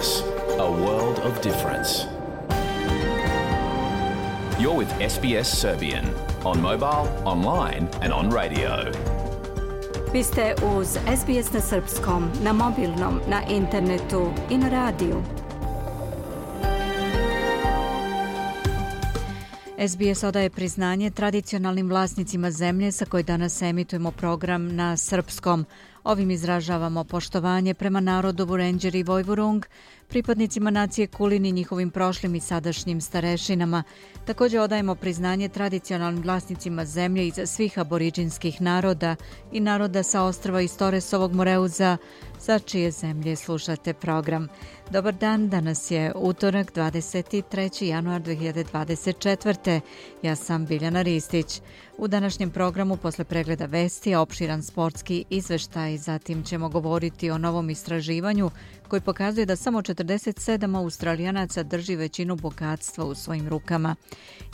SBS, a world of difference. You're with SBS Serbian on mobile, online and on radio. Vi ste uz SBS na srpskom, na mobilnom, na internetu i na radiju. SBS odaje priznanje tradicionalnim vlasnicima zemlje sa koje danas emitujemo program na srpskom. Ovim izražavamo poštovanje prema narodu Vurenđer i Vojvurung, pripadnicima nacije Kulin i njihovim prošlim i sadašnjim starešinama. Također odajemo priznanje tradicionalnim vlasnicima zemlje iz svih aboriđinskih naroda i naroda sa ostrava Istoresovog Moreuza, sa čije zemlje slušate program. Dobar dan, danas je utorak 23. januar 2024. Ja sam Biljana Ristić. U današnjem programu posle pregleda vesti opširan sportski izveštaj, zatim ćemo govoriti o novom istraživanju koji pokazuje da samo 47 australijanaca drži većinu bogatstva u svojim rukama.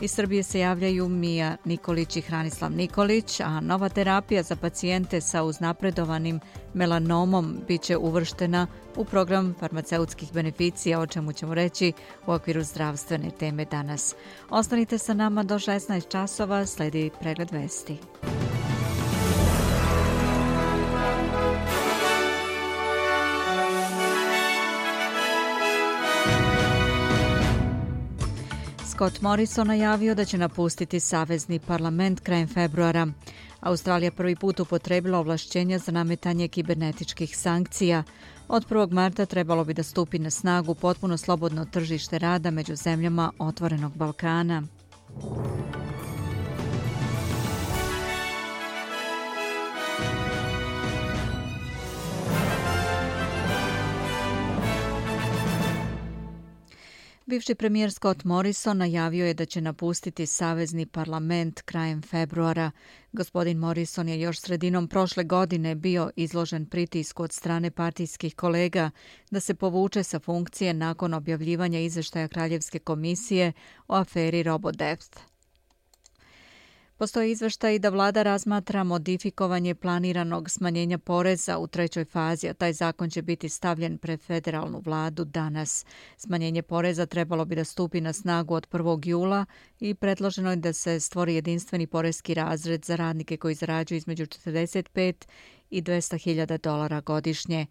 Iz Srbije se javljaju Mija Nikolić i Hranislav Nikolić, a nova terapija za pacijente sa uznapredovanim melanomom biće uvrštena u program farmaceutskih beneficija, o čemu ćemo reći u okviru zdravstvene teme danas. Ostanite sa nama do 16 časova, sledi pregled vesti. Scott Morrison najavio da će napustiti Savezni parlament krajem februara. Australija prvi put upotrebila ovlašćenja za nametanje kibernetičkih sankcija. Od 1. marta trebalo bi da stupi na snagu potpuno slobodno tržište rada među zemljama Otvorenog Balkana. Bivši premijer Scott Morrison najavio je da će napustiti Savezni parlament krajem februara. Gospodin Morrison je još sredinom prošle godine bio izložen pritisku od strane partijskih kolega da se povuče sa funkcije nakon objavljivanja izveštaja Kraljevske komisije o aferi RoboDepth. Postoje izveštaj da vlada razmatra modifikovanje planiranog smanjenja poreza u trećoj fazi, a taj zakon će biti stavljen pre federalnu vladu danas. Smanjenje poreza trebalo bi da stupi na snagu od 1. jula i predloženo je da se stvori jedinstveni porezki razred za radnike koji zarađuju između 45 i 200.000 dolara godišnje.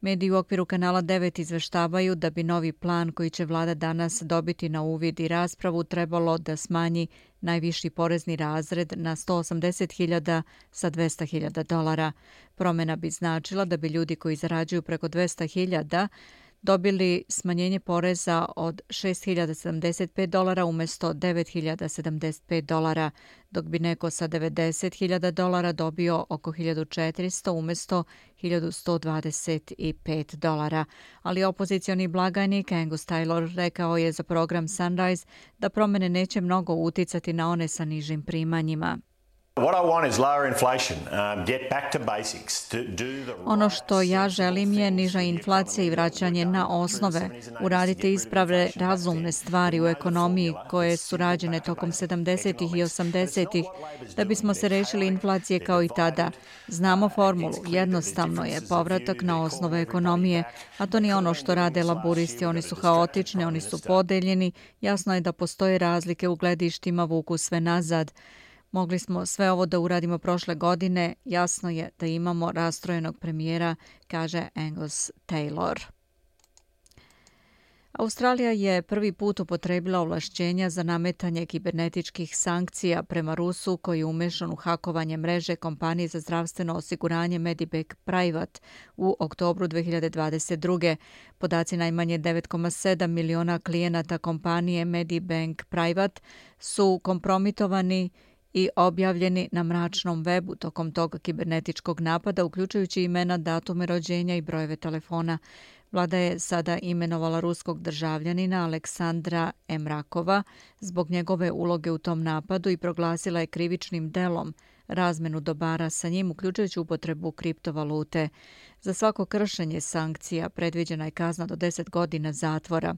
Mediji u okviru kanala 9 izveštavaju da bi novi plan koji će vlada danas dobiti na uvid i raspravu trebalo da smanji najviši porezni razred na 180.000 sa 200.000 dolara. Promena bi značila da bi ljudi koji zarađuju preko 200.000 dobili smanjenje poreza od 6.075 dolara umjesto 9.075 dolara, dok bi neko sa 90.000 dolara dobio oko 1.400 umjesto 1.125 dolara. Ali opozicioni blagajnik Angus Taylor rekao je za program Sunrise da promene neće mnogo uticati na one sa nižim primanjima. Ono što ja želim je niža inflacija i vraćanje na osnove. Uradite isprave razumne stvari u ekonomiji koje su rađene tokom 70. i 80. da bismo se rešili inflacije kao i tada. Znamo formulu, jednostavno je povratak na osnove ekonomije, a to nije ono što rade laburisti, oni su haotični, oni su podeljeni, jasno je da postoje razlike u gledištima, vuku sve nazad. Mogli smo sve ovo da uradimo prošle godine, jasno je da imamo rastrojenog premijera, kaže Angus Taylor. Australija je prvi put upotrebila ovlašćenja za nametanje kibernetičkih sankcija prema Rusu koji je umešan u hakovanje mreže kompanije za zdravstveno osiguranje Medibank Private u oktobru 2022. Podaci najmanje 9,7 miliona klijenata kompanije Medibank Private su kompromitovani i objavljeni na mračnom webu tokom tog kibernetičkog napada, uključujući imena, datume rođenja i brojeve telefona. Vlada je sada imenovala ruskog državljanina Aleksandra Emrakova zbog njegove uloge u tom napadu i proglasila je krivičnim delom razmenu dobara sa njim, uključujući upotrebu kriptovalute. Za svako kršenje sankcija predviđena je kazna do 10 godina zatvora.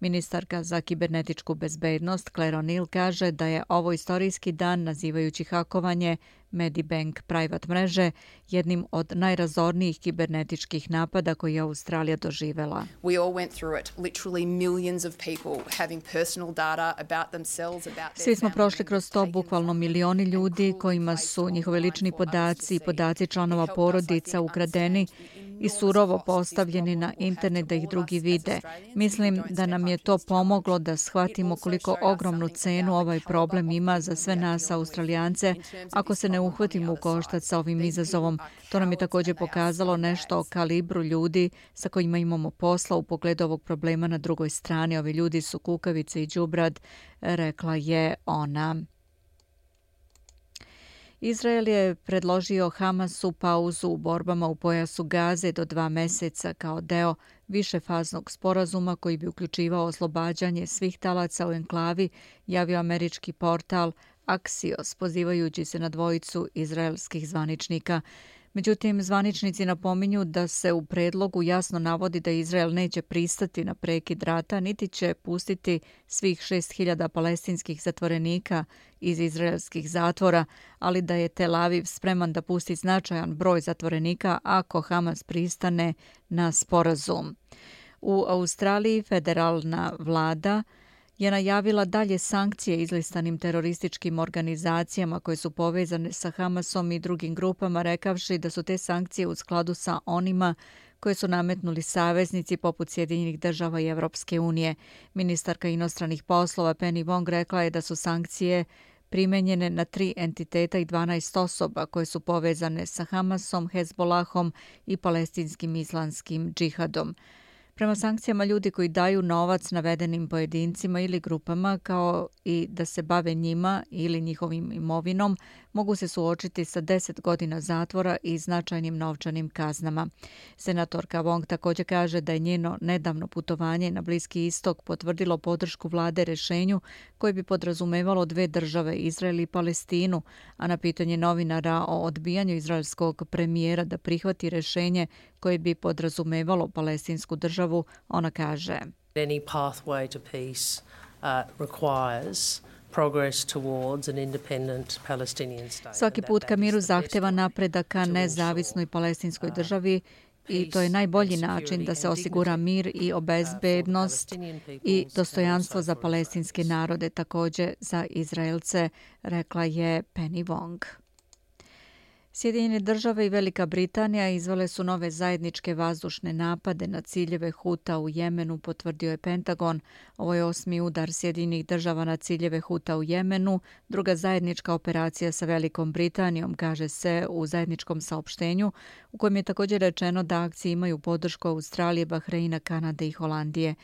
Ministarka za kibernetičku bezbednost Claire O'Neill kaže da je ovo istorijski dan nazivajući hakovanje Medibank Private mreže jednim od najrazornijih kibernetičkih napada koji je Australija doživela. We all went through it, literally millions of people having personal data about themselves, about Svi smo prošli kroz to, bukvalno milioni ljudi kojima su njihovi lični podaci i podaci članova porodica ukradeni i surovo postavljeni na internet da ih drugi vide. Mislim da nam je to pomoglo da shvatimo koliko ogromnu cenu ovaj problem ima za sve nas australijance ako se ne uhvatimo u koštac sa ovim izazovom. To nam je također pokazalo nešto o kalibru ljudi sa kojima imamo posla u pogledu ovog problema na drugoj strani. Ovi ljudi su kukavice i džubrad, rekla je ona. Izrael je predložio Hamasu pauzu u borbama u pojasu Gaze do dva meseca kao deo višefaznog sporazuma koji bi uključivao oslobađanje svih talaca u enklavi, javio američki portal Axios, pozivajući se na dvojicu izraelskih zvaničnika. Međutim, zvaničnici napominju da se u predlogu jasno navodi da Izrael neće pristati na prekid rata, niti će pustiti svih 6000 palestinskih zatvorenika iz izraelskih zatvora, ali da je Tel Aviv spreman da pusti značajan broj zatvorenika ako Hamas pristane na sporazum. U Australiji federalna vlada je najavila dalje sankcije izlistanim terorističkim organizacijama koje su povezane sa Hamasom i drugim grupama, rekavši da su te sankcije u skladu sa onima koje su nametnuli saveznici poput Sjedinjenih država i Evropske unije. Ministarka inostranih poslova Penny Wong rekla je da su sankcije primenjene na tri entiteta i 12 osoba koje su povezane sa Hamasom, Hezbolahom i palestinskim islamskim džihadom. Prema sankcijama ljudi koji daju novac navedenim pojedincima ili grupama kao i da se bave njima ili njihovim imovinom mogu se suočiti sa 10 godina zatvora i značajnim novčanim kaznama. Senatorka Wong također kaže da je njeno nedavno putovanje na Bliski istok potvrdilo podršku vlade rešenju koje bi podrazumevalo dve države, Izrael i Palestinu, a na pitanje novinara o odbijanju izraelskog premijera da prihvati rešenje koje bi podrazumevalo palestinsku državu, ona kaže. Any pathway to peace uh, requires Svaki put ka miru zahteva napredak ka nezavisnoj palestinskoj državi i to je najbolji način da se osigura mir i obezbednost i dostojanstvo za palestinske narode, također za Izraelce, rekla je Penny Wong. Sjedinjene države i Velika Britanija izvale su nove zajedničke vazdušne napade na ciljeve Huta u Jemenu, potvrdio je Pentagon. Ovo je osmi udar Sjedinjenih država na ciljeve Huta u Jemenu, druga zajednička operacija sa Velikom Britanijom, kaže se u zajedničkom saopštenju, u kojem je također rečeno da akcije imaju podršku Australije, Bahreina, Kanade i Holandije.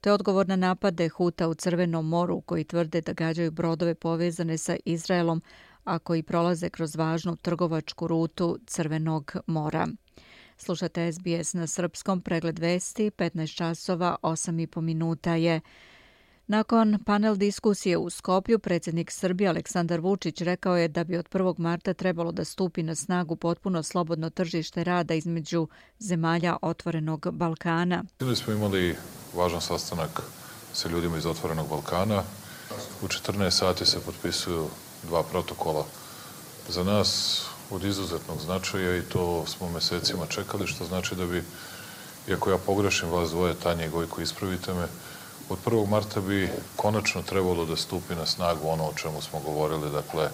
To je odgovor na napade Huta u Crvenom moru koji tvrde da gađaju brodove povezane sa Izraelom, a koji prolaze kroz važnu trgovačku rutu Crvenog mora. Slušate SBS na srpskom pregled vesti, 15 časova, 8 i po minuta je. Nakon panel diskusije u Skopju, predsjednik Srbije Aleksandar Vučić rekao je da bi od 1. marta trebalo da stupi na snagu potpuno slobodno tržište rada između zemalja Otvorenog Balkana. Bili smo imali važan sastanak sa ljudima iz Otvorenog Balkana. U 14 sati se potpisuju dva protokola za nas od izuzetnog značaja i to smo mesecima čekali, što znači da bi, iako ja pogrešim vas dvoje, Tanja i Gojko, ispravite me, od 1. marta bi konačno trebalo da stupi na snagu ono o čemu smo govorili, dakle,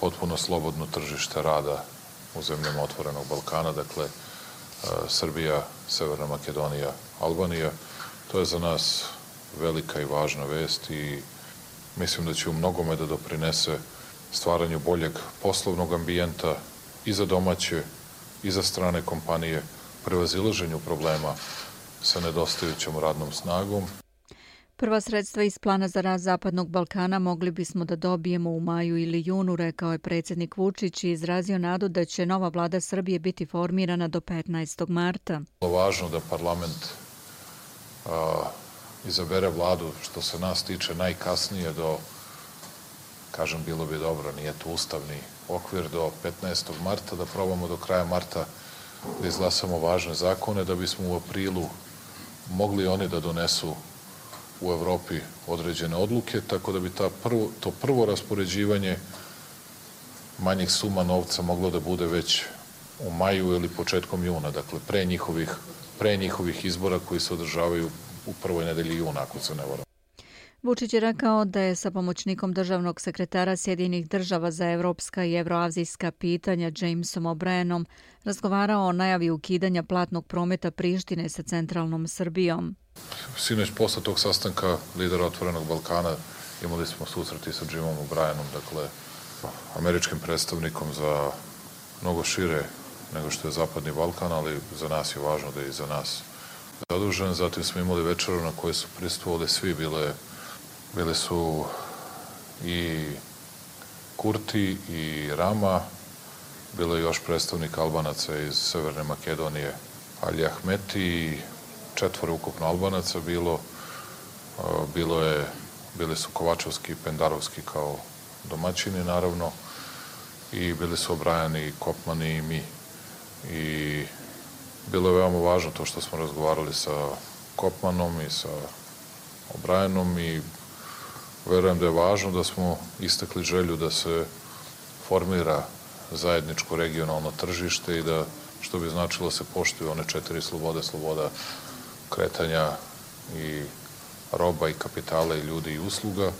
potpuno slobodno tržište rada u zemljama otvorenog Balkana, dakle, e, Srbija, Severna Makedonija, Albanija. To je za nas velika i važna vest i mislim da će u mnogome da doprinese stvaranju boljeg poslovnog ambijenta i za domaće i za strane kompanije, prevazilaženju problema sa nedostajućom radnom snagom. Prva sredstva iz plana za raz Zapadnog Balkana mogli bismo da dobijemo u maju ili junu, rekao je predsjednik Vučić i izrazio nadu da će nova vlada Srbije biti formirana do 15. marta. Važno da parlament a, izabere vladu što se nas tiče najkasnije do, kažem, bilo bi dobro, nije to ustavni okvir, do 15. marta, da probamo do kraja marta da izglasamo važne zakone, da bismo u aprilu mogli oni da donesu u Evropi određene odluke, tako da bi ta prvo, to prvo raspoređivanje manjih suma novca moglo da bude već u maju ili početkom juna, dakle pre njihovih, pre njihovih izbora koji se održavaju u prvoj nedelji juna, ako se ne voram. Vučić je rekao da je sa pomoćnikom državnog sekretara Sjedinih država za evropska i evroazijska pitanja Jamesom O'Brienom razgovarao o najavi ukidanja platnog prometa Prištine sa centralnom Srbijom. Sinoć posle tog sastanka lidera Otvorenog Balkana imali smo susreti sa Jimom O'Brienom, dakle američkim predstavnikom za mnogo šire nego što je Zapadni Balkan, ali za nas je važno da je i za nas zadužen. Zatim smo imali večeru na kojoj su pristovali svi, bile, bile su i Kurti i Rama, bilo je još predstavnik Albanaca iz Severne Makedonije, Ali Ahmeti i četvore ukupno Albanaca bilo, bilo je, bili su Kovačovski i Pendarovski kao domaćini, naravno, i bili su obrajani Kopmani i mi. I bilo je veoma važno to što smo razgovarali sa Kopmanom i sa Obrajanom i verujem da je važno da smo istakli želju da se formira zajedničko regionalno tržište i da, što bi značilo, se poštuju one četiri slobode, sloboda kretanja i roba i kapitala i ljudi i usluga.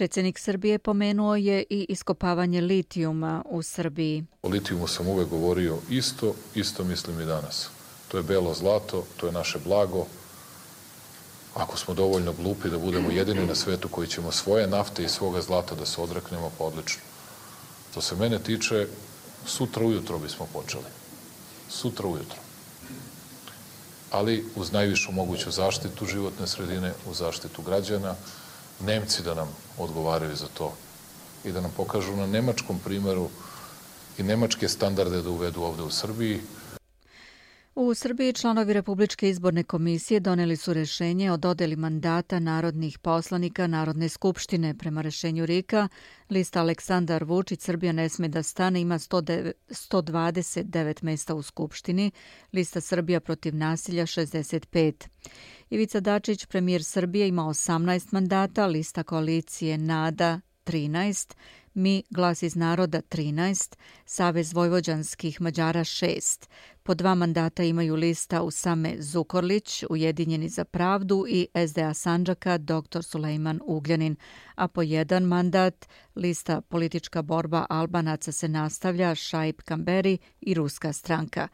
Predsjednik Srbije pomenuo je i iskopavanje litijuma u Srbiji. O litijumu sam uvek govorio isto, isto mislim i danas. To je belo zlato, to je naše blago. Ako smo dovoljno glupi da budemo jedini na svetu koji ćemo svoje nafte i svoga zlata da se odreknemo, pa odlično. To se mene tiče, sutra ujutro bismo počeli. Sutra ujutro. Ali uz najvišu moguću zaštitu životne sredine, u zaštitu građana, Nemci da nam odgovaraju za to i da nam pokažu na nemačkom primjeru i nemačke standarde da uvedu ovde u Srbiji. U Srbiji članovi Republičke izborne komisije doneli su rešenje o dodeli mandata narodnih poslanika Narodne skupštine. Prema rešenju Rika, lista Aleksandar Vučić Srbija ne sme da stane ima 129 mesta u skupštini, lista Srbija protiv nasilja 65. Ivica Dačić, premijer Srbije, ima 18 mandata, lista koalicije NADA 13, Mi glas iz naroda 13, Savez vojvođanskih Mađara 6. Po dva mandata imaju lista Usame Zukorlić, Ujedinjeni za pravdu i SDA Sanđaka dr. Sulejman Ugljanin, a po jedan mandat lista Politička borba Albanaca se nastavlja Šaib Kamberi i Ruska stranka.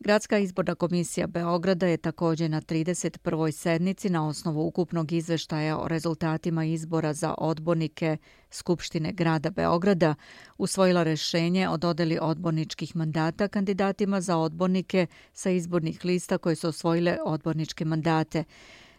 Gradska izborna komisija Beograda je također na 31. sednici na osnovu ukupnog izveštaja o rezultatima izbora za odbornike Skupštine grada Beograda usvojila rešenje o dodeli odborničkih mandata kandidatima za odbornike sa izbornih lista koje su osvojile odborničke mandate.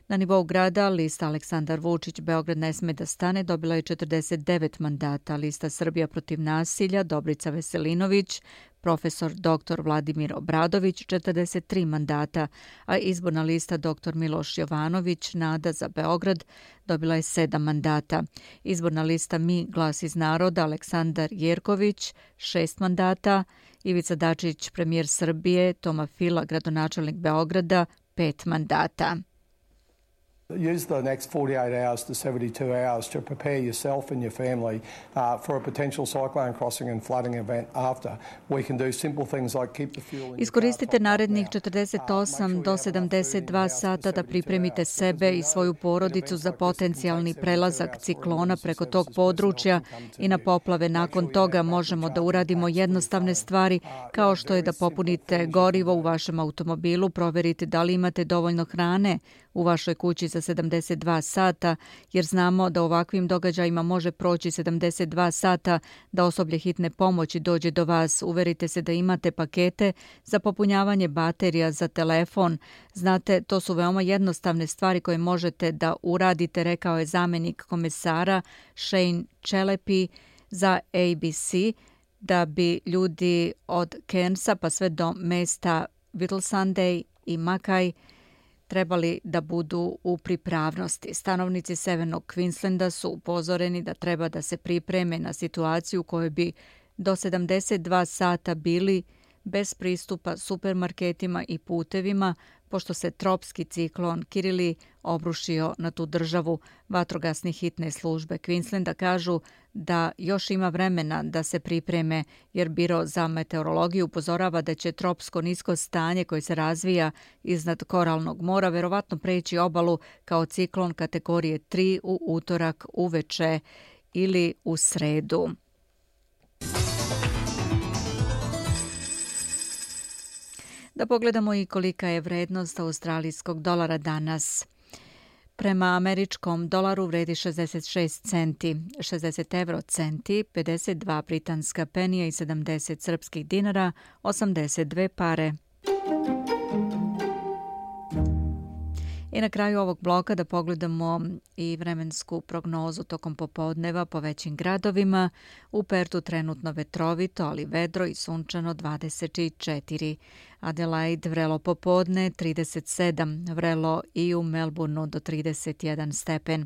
Na nivou grada lista Aleksandar Vučić Beograd ne sme da stane dobila je 49 mandata. Lista Srbija protiv nasilja Dobrica Veselinović, profesor dr. Vladimir Obradović 43 mandata, a izborna lista dr. Miloš Jovanović Nada za Beograd dobila je 7 mandata. Izborna lista Mi glas iz naroda Aleksandar Jerković 6 mandata, Ivica Dačić premijer Srbije, Toma Fila gradonačelnik Beograda 5 mandata. Use the next 48 hours to 72 hours to prepare yourself and your family uh, for a potential cyclone crossing and flooding event after. We can do simple things like keep the fuel in Iskoristite narednih 48 do 72 sata da pripremite sebe i svoju porodicu za potencijalni prelazak ciklona preko tog područja i na poplave. Nakon toga možemo da uradimo jednostavne stvari kao što je da popunite gorivo u vašem automobilu, proverite da li imate dovoljno hrane u vašoj kući za 72 sata, jer znamo da ovakvim događajima može proći 72 sata da osoblje hitne pomoći dođe do vas. Uverite se da imate pakete za popunjavanje baterija za telefon. Znate, to su veoma jednostavne stvari koje možete da uradite, rekao je zamenik komesara Shane Čelepi za ABC, da bi ljudi od Kensa pa sve do mesta Whittle Sunday i Makaj trebali da budu u pripravnosti. Stanovnici Severnog Queenslanda su upozoreni da treba da se pripreme na situaciju u kojoj bi do 72 sata bili bez pristupa supermarketima i putevima, pošto se tropski ciklon Kirili obrušio na tu državu. Vatrogasni hitne službe Queenslanda kažu da još ima vremena da se pripreme, jer Biro za meteorologiju upozorava da će tropsko nisko stanje koje se razvija iznad koralnog mora verovatno preći obalu kao ciklon kategorije 3 u utorak uveče ili u sredu. Da pogledamo i kolika je vrednost australijskog dolara danas. Prema američkom dolaru vredi 66 centi, 60 euro centi, 52 britanska penija i 70 srpskih dinara, 82 pare. I na kraju ovog bloka da pogledamo i vremensku prognozu tokom popodneva po većim gradovima. U Pertu trenutno vetrovito, ali vedro i sunčano 24. Adelaide vrelo popodne 37, vrelo i u Melbourneu do 31 stepen.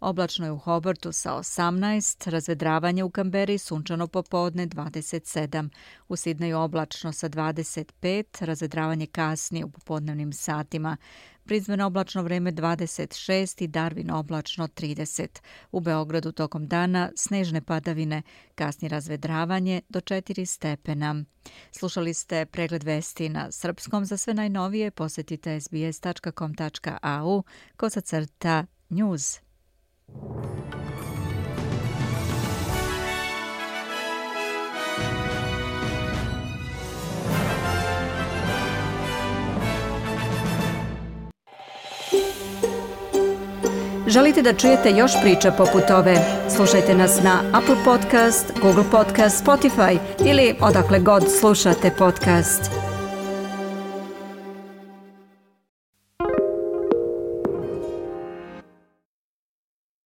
Oblačno je u Hobartu sa 18, razvedravanje u Kamberi sunčano popodne 27, u Sidneju oblačno sa 25, razvedravanje kasnije u popodnevnim satima. Brisbane oblačno vreme 26 i Darwin oblačno 30. U Beogradu tokom dana snežne padavine, kasni razvedravanje do 4 stepena. Slušali ste pregled vesti na srpskom. Za sve najnovije posetite sbs.com.au kosacrta news. Želite da čujete još priča poput ove? Slušajte nas na Apple Podcast, Google Podcast, Spotify ili odakle god slušate podcast.